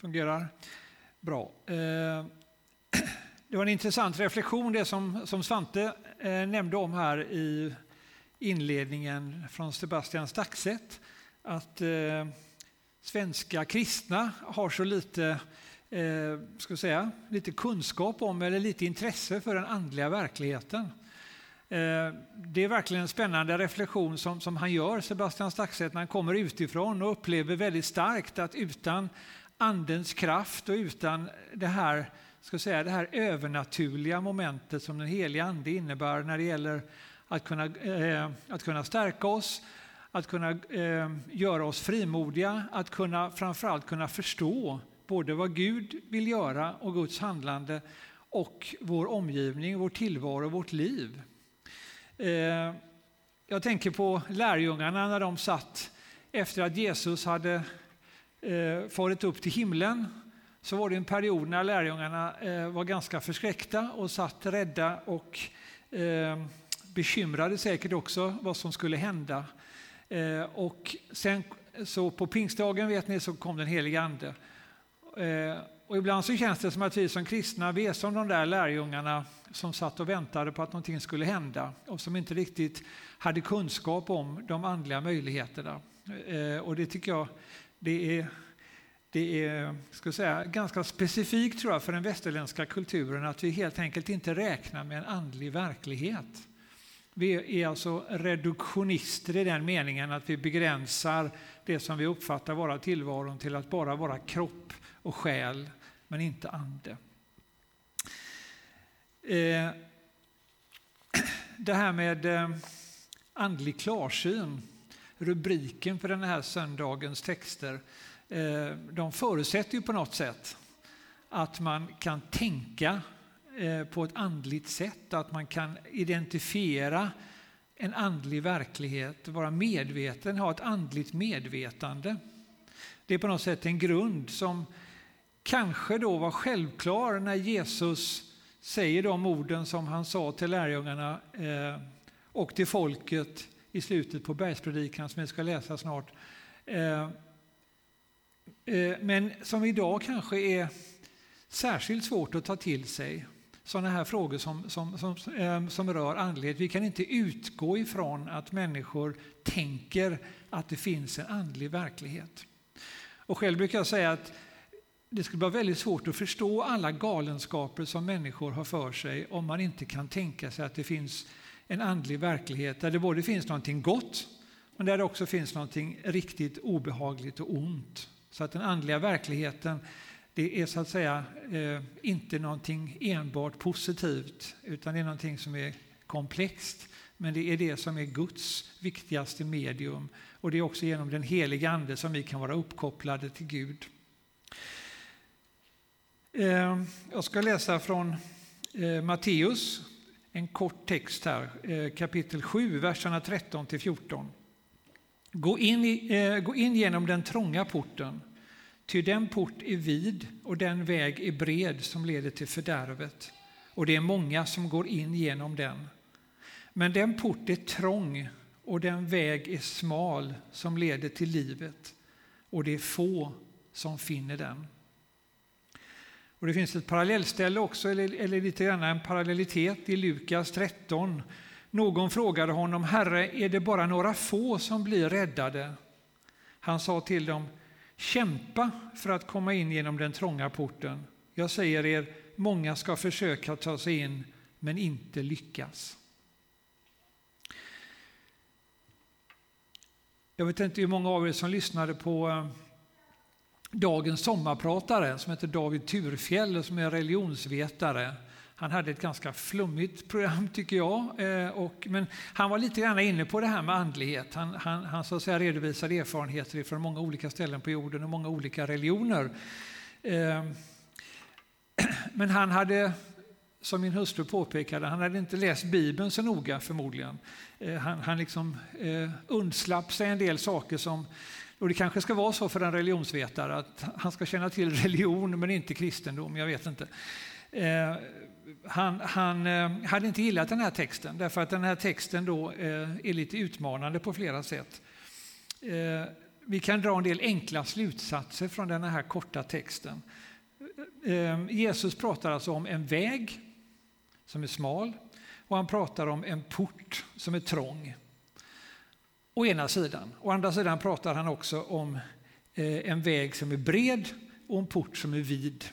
fungerar bra. Eh, det var en intressant reflektion det som, som Svante eh, nämnde om här i inledningen från Sebastian Staxet. Att eh, svenska kristna har så lite, eh, ska säga, lite kunskap om eller lite intresse för den andliga verkligheten. Eh, det är verkligen en spännande reflektion som, som han gör, Sebastian Staxet, när han kommer utifrån och upplever väldigt starkt att utan andens kraft och utan det här, ska säga, det här övernaturliga momentet som den heliga ande innebär när det gäller att kunna, eh, att kunna stärka oss, att kunna eh, göra oss frimodiga, att kunna framförallt kunna förstå både vad Gud vill göra och Guds handlande och vår omgivning, vår tillvaro, vårt liv. Eh, jag tänker på lärjungarna när de satt efter att Jesus hade eh, farit upp till himlen. Så var det en period när lärjungarna eh, var ganska förskräckta och satt rädda och eh, bekymrade säkert också vad som skulle hända. Eh, och sen så på pingstdagen vet ni så kom den helige ande. Eh, och ibland så känns det som att vi som kristna, vi är som de där lärjungarna som satt och väntade på att någonting skulle hända och som inte riktigt hade kunskap om de andliga möjligheterna. Eh, och det tycker jag det är, det är ska säga, ganska specifikt tror jag, för den västerländska kulturen att vi helt enkelt inte räknar med en andlig verklighet. Vi är alltså reduktionister i den meningen att vi begränsar det som vi uppfattar vara tillvaron till att bara vara kropp och själ, men inte ande. Eh, det här med eh, andlig klarsyn, rubriken för den här söndagens texter, eh, de förutsätter ju på något sätt att man kan tänka eh, på ett andligt sätt, att man kan identifiera en andlig verklighet, vara medveten, ha ett andligt medvetande. Det är på något sätt en grund som kanske då var självklar när Jesus säger de orden som han sa till lärjungarna eh, och till folket i slutet på bergspredikan som vi ska läsa snart. Eh, eh, men som idag kanske är särskilt svårt att ta till sig. Sådana här frågor som, som, som, eh, som rör andlighet. Vi kan inte utgå ifrån att människor tänker att det finns en andlig verklighet. Och själv brukar jag säga att det skulle vara väldigt svårt att förstå alla galenskaper som människor har för sig om man inte kan tänka sig att det finns en andlig verklighet där det både finns någonting gott men där det också finns någonting riktigt obehagligt och ont. Så att den andliga verkligheten det är så att säga eh, inte någonting enbart positivt utan det är någonting som är komplext. Men det är det som är Guds viktigaste medium och det är också genom den heliga Ande som vi kan vara uppkopplade till Gud. Eh, jag ska läsa från eh, Matteus, en kort text här, eh, kapitel 7, verserna 13 till 14. Gå in, eh, gå in genom den trånga porten, ty den port är vid och den väg är bred som leder till fördärvet, och det är många som går in genom den. Men den port är trång och den väg är smal som leder till livet, och det är få som finner den. Och det finns ett parallellställe också, eller, eller lite grann en parallellitet i Lukas 13. Någon frågade honom, Herre, är det bara några få som blir räddade? Han sa till dem, kämpa för att komma in genom den trånga porten. Jag säger er, många ska försöka ta sig in, men inte lyckas. Jag vet inte hur många av er som lyssnade på eh, dagens sommarpratare som heter David Turfjell som är religionsvetare. Han hade ett ganska flummigt program tycker jag. Eh, och, men han var lite grann inne på det här med andlighet. Han, han, han så att säga redovisade erfarenheter från många olika ställen på jorden och många olika religioner. Eh, men han hade, som min hustru påpekade, han hade inte läst Bibeln så noga förmodligen. Eh, han, han liksom undslapp sig en del saker som och det kanske ska vara så för en religionsvetare att han ska känna till religion men inte kristendom, jag vet inte. Eh, han, han eh, hade inte gillat den här texten därför att den här texten då eh, är lite utmanande på flera sätt. Eh, vi kan dra en del enkla slutsatser från den här korta texten. Eh, Jesus pratar alltså om en väg som är smal och han pratar om en port som är trång. Å ena sidan. Å andra sidan pratar han också om eh, en väg som är bred och en port som är vid.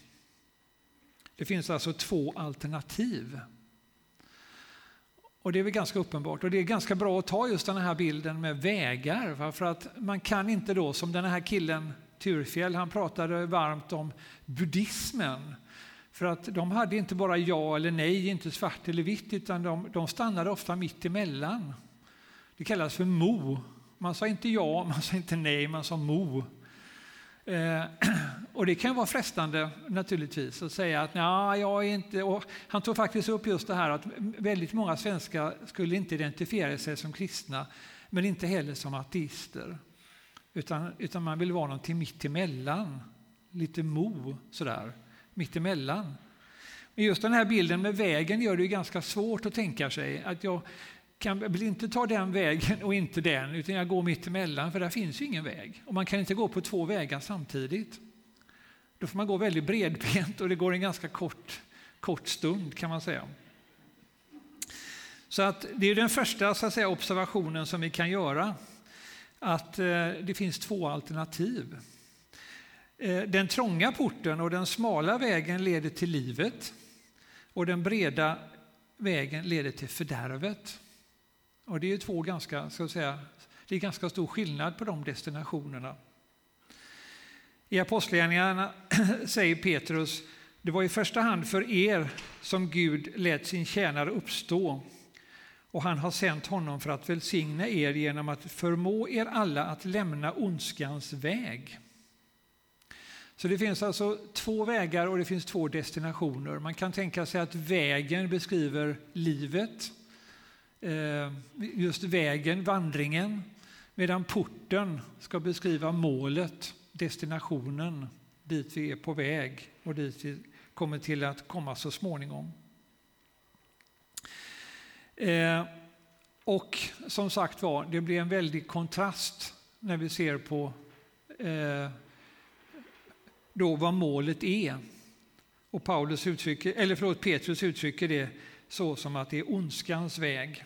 Det finns alltså två alternativ. Och det är väl ganska uppenbart. Och det är ganska bra att ta just den här bilden med vägar. För att man kan inte då, som den här killen Turfjell, han pratade varmt om buddhismen. För att de hade inte bara ja eller nej, inte svart eller vitt, utan de, de stannade ofta mitt emellan. Det kallas för mo. Man sa inte ja, man sa inte nej, man sa mo. Eh, och det kan vara frestande naturligtvis att säga att nej, jag är inte... Och han tog faktiskt upp just det här att väldigt många svenskar skulle inte identifiera sig som kristna, men inte heller som ateister. Utan, utan man vill vara någonting mitt emellan. Lite mo sådär, mitt emellan. Men just den här bilden med vägen gör det ganska svårt att tänka sig att jag kan, vill inte ta den vägen och inte den, utan jag går mitt emellan, för där finns ju ingen väg. Och man kan inte gå på två vägar samtidigt. Då får man gå väldigt bredbent och det går en ganska kort, kort stund kan man säga. Så att det är den första så att säga, observationen som vi kan göra, att eh, det finns två alternativ. Eh, den trånga porten och den smala vägen leder till livet och den breda vägen leder till fördärvet. Och det är två ganska, ska säga, det är ganska stor skillnad på de destinationerna. I Apostlagärningarna säger Petrus, det var i första hand för er som Gud lät sin tjänare uppstå och han har sänt honom för att välsigna er genom att förmå er alla att lämna ondskans väg. Så det finns alltså två vägar och det finns två destinationer. Man kan tänka sig att vägen beskriver livet Eh, just vägen, vandringen, medan porten ska beskriva målet, destinationen, dit vi är på väg och dit vi kommer till att komma så småningom. Eh, och som sagt var, det blir en väldig kontrast när vi ser på eh, då vad målet är. Och Paulus uttrycker, eller förlåt, Petrus uttrycker det så som att det är ondskans väg.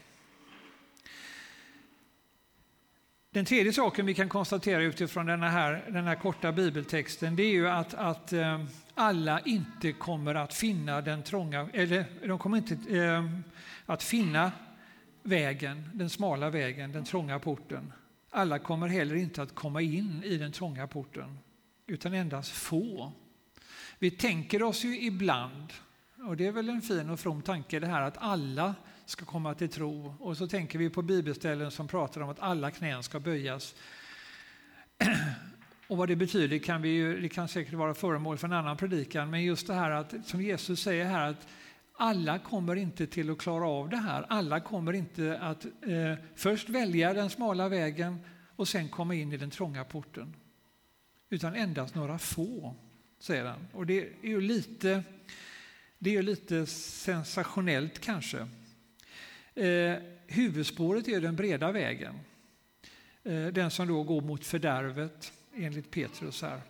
Den tredje saken vi kan konstatera utifrån den här, den här korta bibeltexten det är ju att, att eh, alla inte kommer att finna den trånga, eller de kommer inte eh, att finna vägen, den smala vägen, den trånga porten. Alla kommer heller inte att komma in i den trånga porten, utan endast få. Vi tänker oss ju ibland, och det är väl en fin och from tanke det här att alla ska komma till tro. Och så tänker vi på bibelställen som pratar om att alla knän ska böjas. Och vad det betyder kan, vi ju, det kan säkert vara föremål för en annan predikan, men just det här att, som Jesus säger här, att alla kommer inte till att klara av det här. Alla kommer inte att eh, först välja den smala vägen och sen komma in i den trånga porten. Utan endast några få, säger han. Och det är ju lite, det är lite sensationellt kanske. Eh, huvudspåret är den breda vägen. Eh, den som då går mot fördärvet enligt Petrus här.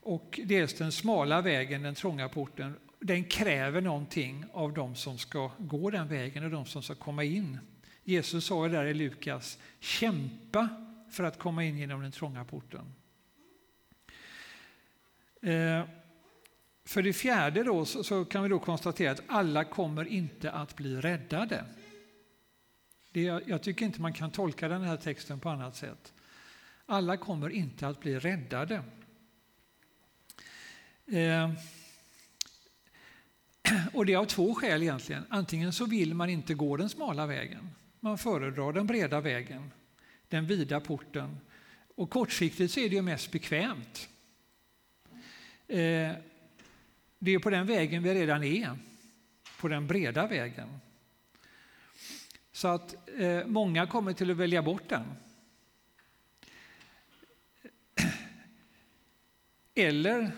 Och dels den smala vägen, den trånga porten, den kräver någonting av de som ska gå den vägen och de som ska komma in. Jesus sa ju där i Lukas, kämpa för att komma in genom den trånga porten. Eh, för det fjärde då, så, kan vi då konstatera att alla kommer inte att bli räddade. Det, jag tycker inte man kan tolka den här texten på annat sätt. Alla kommer inte att bli räddade. Eh, och det är av två skäl egentligen. Antingen så vill man inte gå den smala vägen. Man föredrar den breda vägen, den vida porten. Och kortsiktigt så är det ju mest bekvämt. Eh, det är på den vägen vi redan är, på den breda vägen. Så att eh, många kommer till att välja bort den. Eller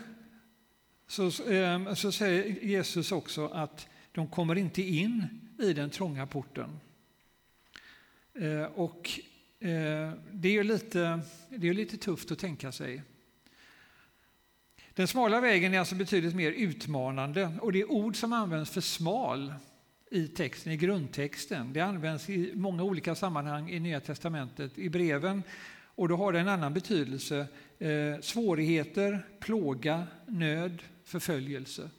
så, eh, så säger Jesus också att de kommer inte in i den trånga porten. Eh, och Eh, det är ju lite, det är lite tufft att tänka sig. Den smala vägen är alltså betydligt mer utmanande och det ord som används för smal i texten, i grundtexten, det används i många olika sammanhang i Nya Testamentet, i breven och då har det en annan betydelse. Eh, svårigheter, plåga, nöd, förföljelse.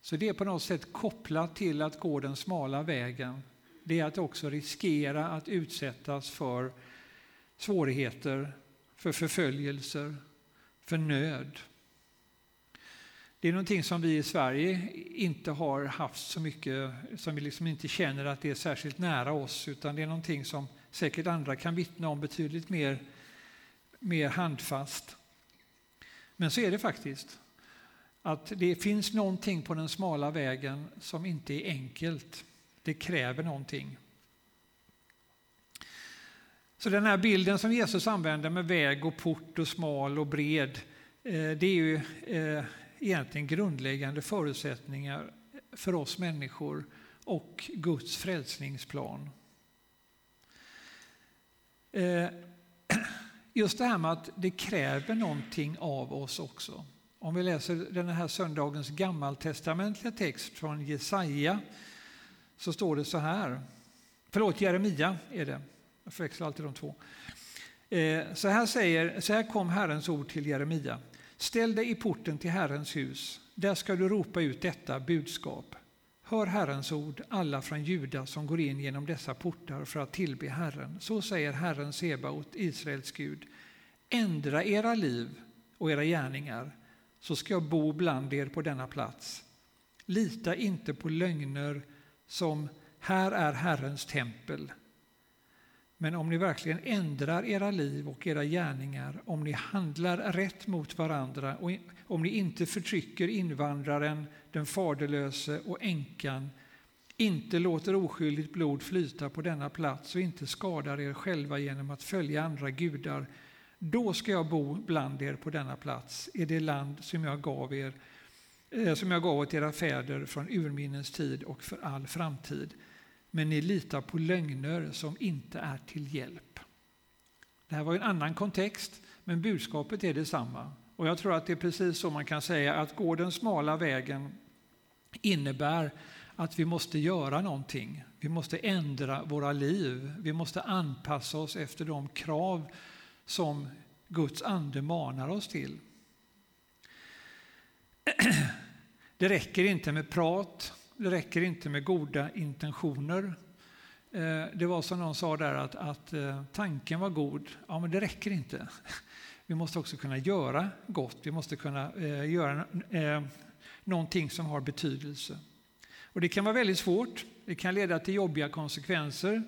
Så det är på något sätt kopplat till att gå den smala vägen. Det är att också riskera att utsättas för svårigheter, för förföljelser, för nöd. Det är någonting som vi i Sverige inte har haft så mycket, som vi liksom inte känner att det är särskilt nära oss, utan det är någonting som säkert andra kan vittna om betydligt mer, mer handfast. Men så är det faktiskt. Att det finns någonting på den smala vägen som inte är enkelt. Det kräver någonting. Så den här bilden som Jesus använder med väg och port och smal och bred, eh, det är ju eh, egentligen grundläggande förutsättningar för oss människor och Guds frälsningsplan. Eh, just det här med att det kräver någonting av oss också. Om vi läser den här söndagens gammaltestamentliga text från Jesaja så står det så här. Förlåt, Jeremia är det. Jag förväxlar alltid de två. Eh, så här, säger, så här kom Herrens ord till Jeremia. Ställ dig i porten till Herrens hus. Där ska du ropa ut detta budskap. Hör Herrens ord, alla från Juda som går in genom dessa portar för att tillbe Herren. Så säger Herren Sebaot, Israels Gud. Ändra era liv och era gärningar, så ska jag bo bland er på denna plats. Lita inte på lögner som här är Herrens tempel. Men om ni verkligen ändrar era liv och era gärningar, om ni handlar rätt mot varandra och om ni inte förtrycker invandraren, den faderlöse och änkan, inte låter oskyldigt blod flyta på denna plats och inte skadar er själva genom att följa andra gudar, då ska jag bo bland er på denna plats, i det land som jag gav er eh, som jag gav åt era fäder från urminnes tid och för all framtid. Men ni litar på lögner som inte är till hjälp. Det här var en annan kontext, men budskapet är detsamma. Och jag tror att det är precis så man kan säga att gå den smala vägen innebär att vi måste göra någonting. Vi måste ändra våra liv. Vi måste anpassa oss efter de krav som Guds ande manar oss till. Det räcker inte med prat, det räcker inte med goda intentioner. Eh, det var som någon sa där att, att eh, tanken var god, ja men det räcker inte. Vi måste också kunna göra gott, vi måste kunna eh, göra eh, någonting som har betydelse. Och det kan vara väldigt svårt, det kan leda till jobbiga konsekvenser.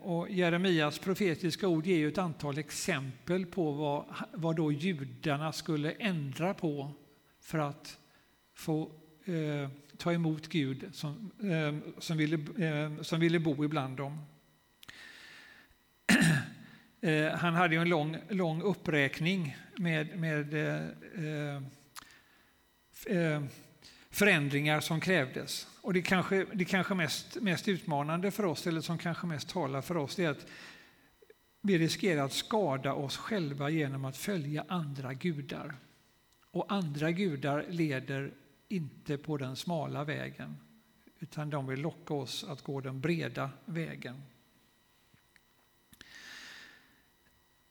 Och Jeremias profetiska ord ger ett antal exempel på vad, vad då judarna skulle ändra på för att få eh, ta emot Gud som, eh, som, ville, eh, som ville bo ibland dem. Eh, han hade ju en lång, lång uppräkning med, med eh, eh, eh, förändringar som krävdes. Och det kanske, det kanske mest, mest utmanande för oss, eller som kanske mest talar för oss, är att vi riskerar att skada oss själva genom att följa andra gudar. Och andra gudar leder inte på den smala vägen, utan de vill locka oss att gå den breda vägen.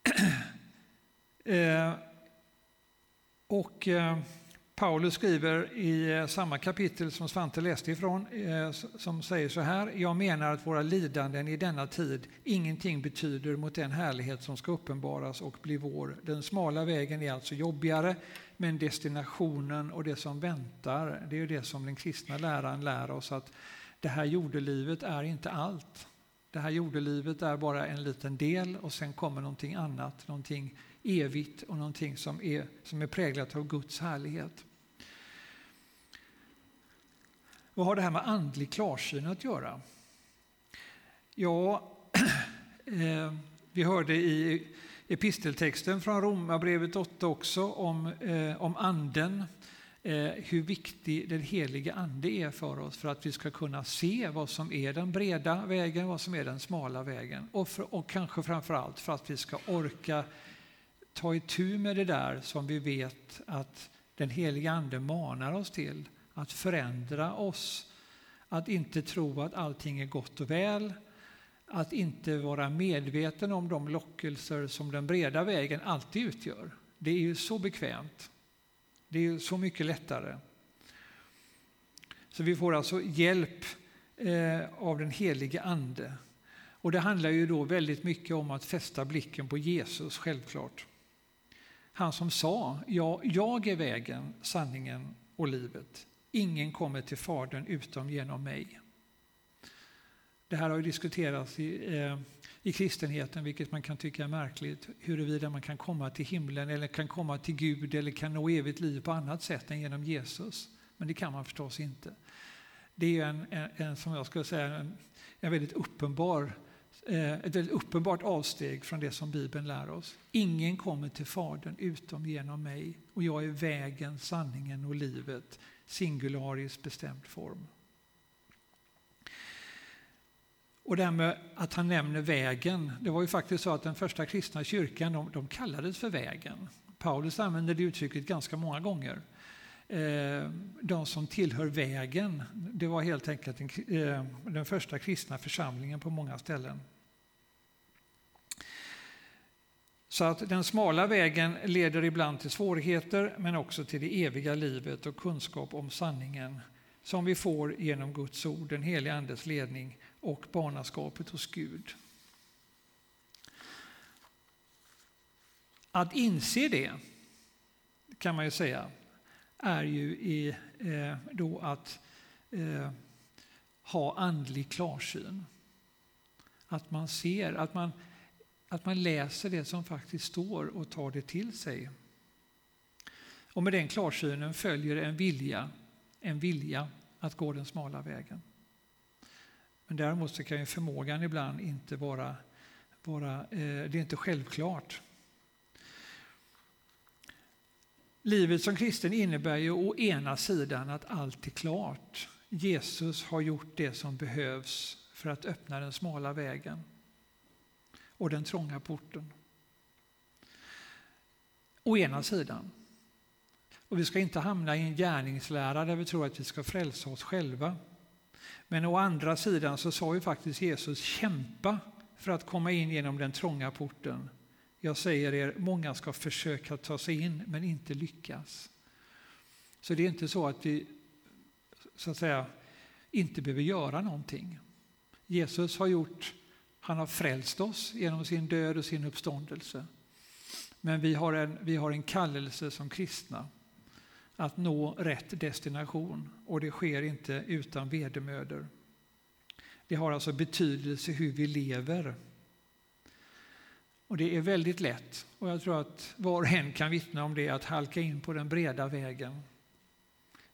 Eh, och eh, Paulus skriver i eh, samma kapitel som Svante läste ifrån, eh, som säger så här. Jag menar att våra lidanden i denna tid ingenting betyder mot den härlighet som ska uppenbaras och bli vår. Den smala vägen är alltså jobbigare, men destinationen och det som väntar, det är ju det som den kristna läran lär oss att det här jordelivet är inte allt. Det här jordelivet är bara en liten del och sen kommer någonting annat, någonting evigt och någonting som är, som är präglat av Guds härlighet. Vad har det här med andlig klarsyn att göra? Ja, eh, vi hörde i episteltexten från Romarbrevet 8 också om, eh, om anden. eh, hur viktig den heliga Ande är för oss för att vi ska kunna se vad som är den breda vägen, vad som är den smala vägen. Och, för, och kanske framför allt för att vi ska orka ta itu med det där som vi vet att den heliga Ande manar oss till, att förändra oss, att inte tro att allting är gott och väl, att inte vara medveten om de lockelser som den breda vägen alltid utgör. Det är ju så bekvämt. Det är ju så mycket lättare. Så vi får alltså hjälp eh, av den helige Ande. Och det handlar ju då väldigt mycket om att fästa blicken på Jesus, självklart. Han som sa, ja, jag är vägen, sanningen och livet. Ingen kommer till Fadern utom genom mig. Det här har ju diskuterats i, eh, i kristenheten, vilket man kan tycka är märkligt, huruvida man kan komma till himlen eller kan komma till Gud eller kan nå evigt liv på annat sätt än genom Jesus. Men det kan man förstås inte. Det är en, en, en som jag skulle säga, en, en väldigt uppenbar eh, ett väldigt uppenbart avsteg från det som Bibeln lär oss. Ingen kommer till Fadern utom genom mig och jag är vägen, sanningen och livet, singularis bestämd form. Och det här med att han nämner vägen, det var ju faktiskt så att den första kristna kyrkan de, de kallades för vägen. Paulus använder det uttrycket ganska många gånger. Eh, de som tillhör vägen, det var helt enkelt den, eh, den första kristna församlingen på många ställen. Så att den smala vägen leder ibland till svårigheter men också till det eviga livet och kunskap om sanningen som vi får genom Guds ord, den heliga Andes ledning och barnaskapet hos Gud. Att inse det, kan man ju säga, är ju i, eh, då att eh, ha andlig klarsyn. Att man ser, att man, att man läser det som faktiskt står och tar det till sig. Och med den klarsynen följer en vilja, en vilja att gå den smala vägen. Men däremot så kan ju förmågan ibland inte vara, vara eh, det är inte självklart. Livet som kristen innebär ju å ena sidan att allt är klart. Jesus har gjort det som behövs för att öppna den smala vägen och den trånga porten. Å ena sidan. Och vi ska inte hamna i en gärningslära där vi tror att vi ska frälsa oss själva. Men å andra sidan så sa ju faktiskt Jesus kämpa för att komma in genom den trånga porten. Jag säger er, många ska försöka ta sig in men inte lyckas. Så det är inte så att vi så att säga inte behöver göra någonting. Jesus har gjort, han har frälst oss genom sin död och sin uppståndelse. Men vi har en, vi har en kallelse som kristna att nå rätt destination och det sker inte utan vedermödor. Det har alltså betydelse hur vi lever. Och det är väldigt lätt, och jag tror att var och en kan vittna om det, att halka in på den breda vägen.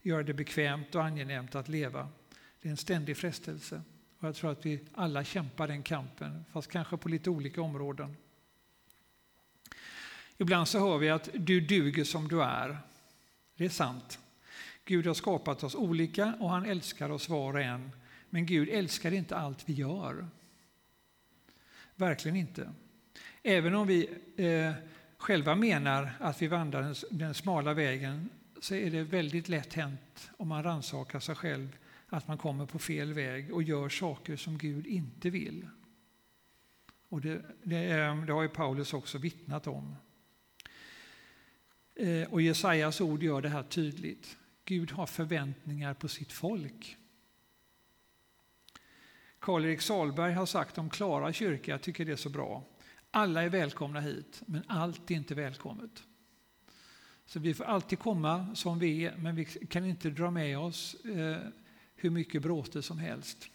Göra det bekvämt och angenämt att leva. Det är en ständig frestelse. Och jag tror att vi alla kämpar den kampen, fast kanske på lite olika områden. Ibland så hör vi att du duger som du är. Det är sant. Gud har skapat oss olika och han älskar oss var och en. Men Gud älskar inte allt vi gör. Verkligen inte. Även om vi eh, själva menar att vi vandrar den, den smala vägen så är det väldigt lätt hänt om man rannsakar sig själv att man kommer på fel väg och gör saker som Gud inte vill. Och det, det, eh, det har ju Paulus också vittnat om. Eh, och Jesajas ord gör det här tydligt. Gud har förväntningar på sitt folk. Karl-Erik Salberg har sagt om Klara kyrka, jag tycker det är så bra. Alla är välkomna hit, men allt är inte välkommet. Så vi får alltid komma som vi är, men vi kan inte dra med oss eh, hur mycket bråte som helst.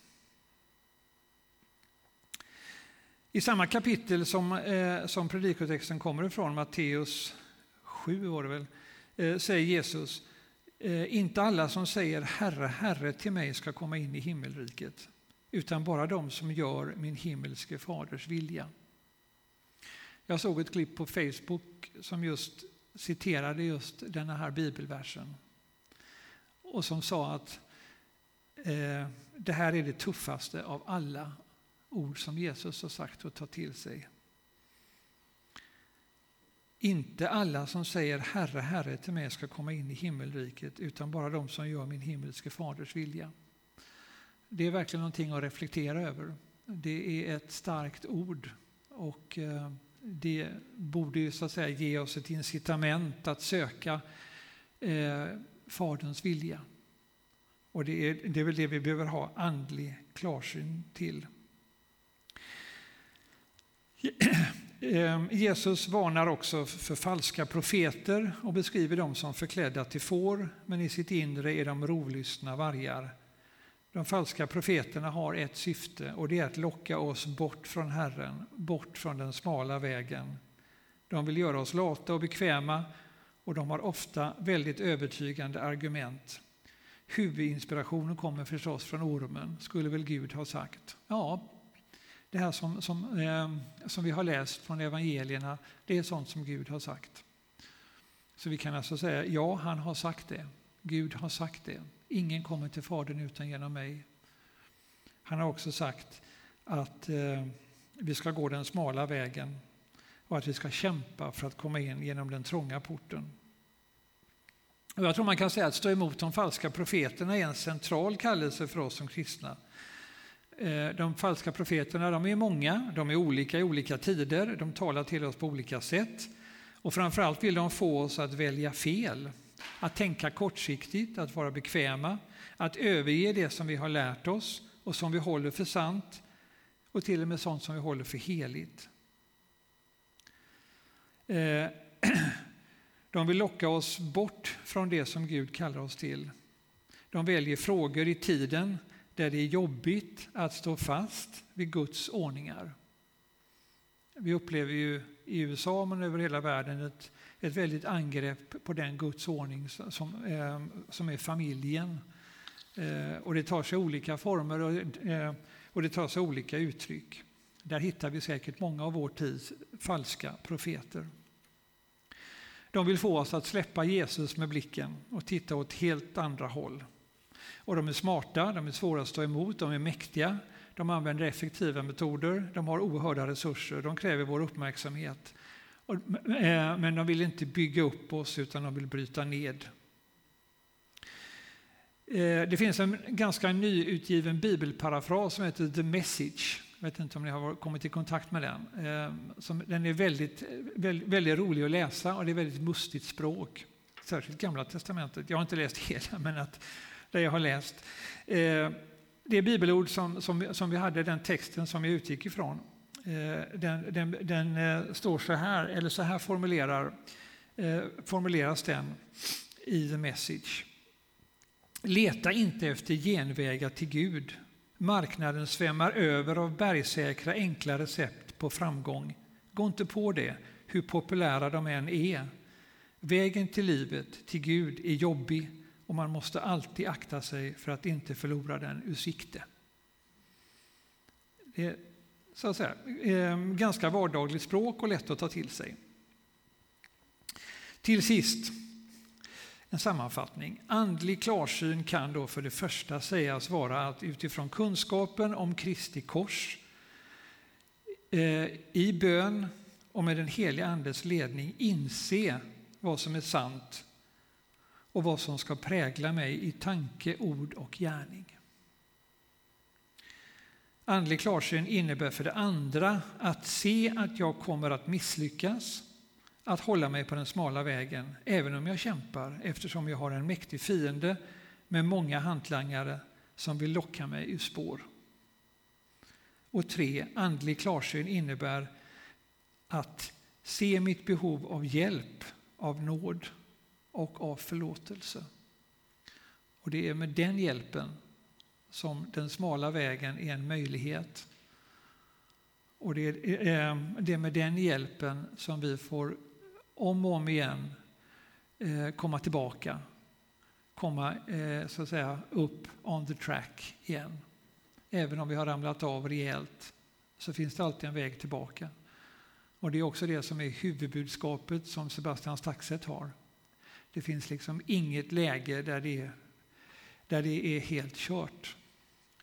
I samma kapitel som, eh, som predikotexten kommer ifrån, Matteus 7 var det väl, eh, säger Jesus, eh, inte alla som säger Herre, Herre till mig ska komma in i himmelriket, utan bara de som gör min himmelske faders vilja. Jag såg ett klipp på Facebook som just citerade just denna här bibelversen. och som sa att eh, det här är det tuffaste av alla ord som Jesus har sagt att ta till sig. Inte alla som säger Herre, Herre till mig ska komma in i himmelriket utan bara de som gör min himmelske faders vilja. Det är verkligen någonting att reflektera över. Det är ett starkt ord och eh, det borde ju så att säga ge oss ett incitament att söka eh, Faderns vilja. Och det är, det är väl det vi behöver ha andlig klarsyn till. Ehm, Jesus varnar också för falska profeter och beskriver dem som förklädda till får, men i sitt inre är de rovlystna vargar. De falska profeterna har ett syfte och det är att locka oss bort från Herren, bort från den smala vägen. De vill göra oss lata och bekväma och de har ofta väldigt övertygande argument. Huvudinspirationen kommer förstås från ormen, skulle väl Gud ha sagt. Ja, det här som, som, eh, som vi har läst från evangelierna, det är sånt som Gud har sagt. Så vi kan alltså säga, ja, han har sagt det. Gud har sagt det. Ingen kommer till Fadern utan genom mig. Han har också sagt att eh, vi ska gå den smala vägen och att vi ska kämpa för att komma in genom den trånga porten. Och jag tror man kan säga att stå emot de falska profeterna är en central kallelse för oss som kristna. Eh, de falska profeterna de är många, de är olika i olika tider, de talar till oss på olika sätt. Och framförallt vill de få oss att välja fel, att tänka kortsiktigt, att vara bekväma, att överge det som vi har lärt oss och som vi håller för sant och till och med sånt som vi håller för heligt. Eh, de vill locka oss bort från det som Gud kallar oss till. De väljer frågor i tiden där det är jobbigt att stå fast vid Guds ordningar. Vi upplever ju i USA men över hela världen ett, ett väldigt angrepp på den Guds ordning som, eh, som är familjen. Eh, och det tar sig olika former och, eh, och det tar sig olika uttryck. Där hittar vi säkert många av vår tids falska profeter. De vill få oss att släppa Jesus med blicken och titta åt helt andra håll. Och de är smarta, de är svåra att stå emot, de är mäktiga, de använder effektiva metoder, de har oerhörda resurser, de kräver vår uppmärksamhet. Eh, men de vill inte bygga upp oss utan de vill bryta ned. Eh, det finns en ganska nyutgiven bibelparafras som heter The Message. Jag vet inte om ni har kommit i kontakt med den. Eh, den är väldigt, väldigt, väldigt rolig att läsa och det är väldigt mustigt språk. Särskilt Gamla Testamentet. Jag har inte läst hela, men att det jag har läst. Eh, det bibelord som, som, som vi hade, den texten som jag utgick ifrån, eh, den, den, den eh, står så här, eller så här formulerar, formuleras den i The Message. Leta inte efter genvägar till Gud. Marknaden svämmar över av bergsäkra enkla recept på framgång. Gå inte på det, hur populära de än är. Vägen till livet, till Gud, är jobbig och man måste alltid akta sig för att inte förlora den ur sikte. Det är så att säga, ehm, ganska vardagligt språk och lätt att ta till sig. Till sist, en sammanfattning. Andlig klarsyn kan då för det första sägas vara att utifrån kunskapen om Kristi kors eh, i bön och med den heliga Andes ledning inse vad som är sant och vad som ska prägla mig i tanke, ord och gärning. Andlig klarsyn innebär för det andra att se att jag kommer att misslyckas, att hålla mig på den smala vägen, även om jag kämpar eftersom jag har en mäktig fiende med många hantlangare som vill locka mig ur spår. Och tre, andlig klarsyn innebär att se mitt behov av hjälp, av nåd och av förlåtelse. Och det är med den hjälpen som den smala vägen är en möjlighet. Och det är, eh, det är med den hjälpen som vi får om och om igen eh, komma tillbaka, komma eh, så att säga upp on the track igen. Även om vi har ramlat av rejält så finns det alltid en väg tillbaka. Och det är också det som är huvudbudskapet som Sebastian Staxet har. Det finns liksom inget läge där det är där det är helt kört.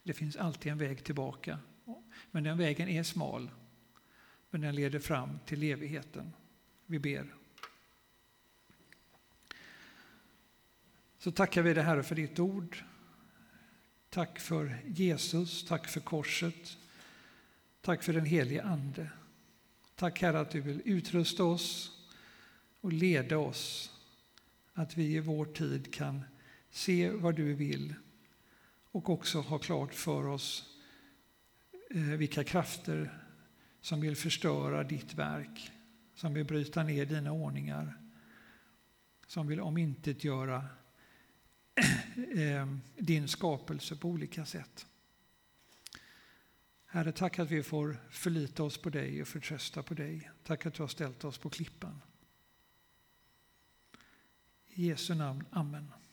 Det finns alltid en väg tillbaka. Men den vägen är smal, men den leder fram till evigheten. Vi ber. Så tackar vi dig Herre för ditt ord. Tack för Jesus, tack för korset. Tack för den helige Ande. Tack Herre att du vill utrusta oss och leda oss. Att vi i vår tid kan se vad du vill och också ha klart för oss eh, vilka krafter som vill förstöra ditt verk, som vill bryta ner dina ordningar, som vill omintetgöra eh, din skapelse på olika sätt. Herre, tack att vi får förlita oss på dig och förtrösta på dig. Tack att du har ställt oss på klippan. I Jesu namn, Amen.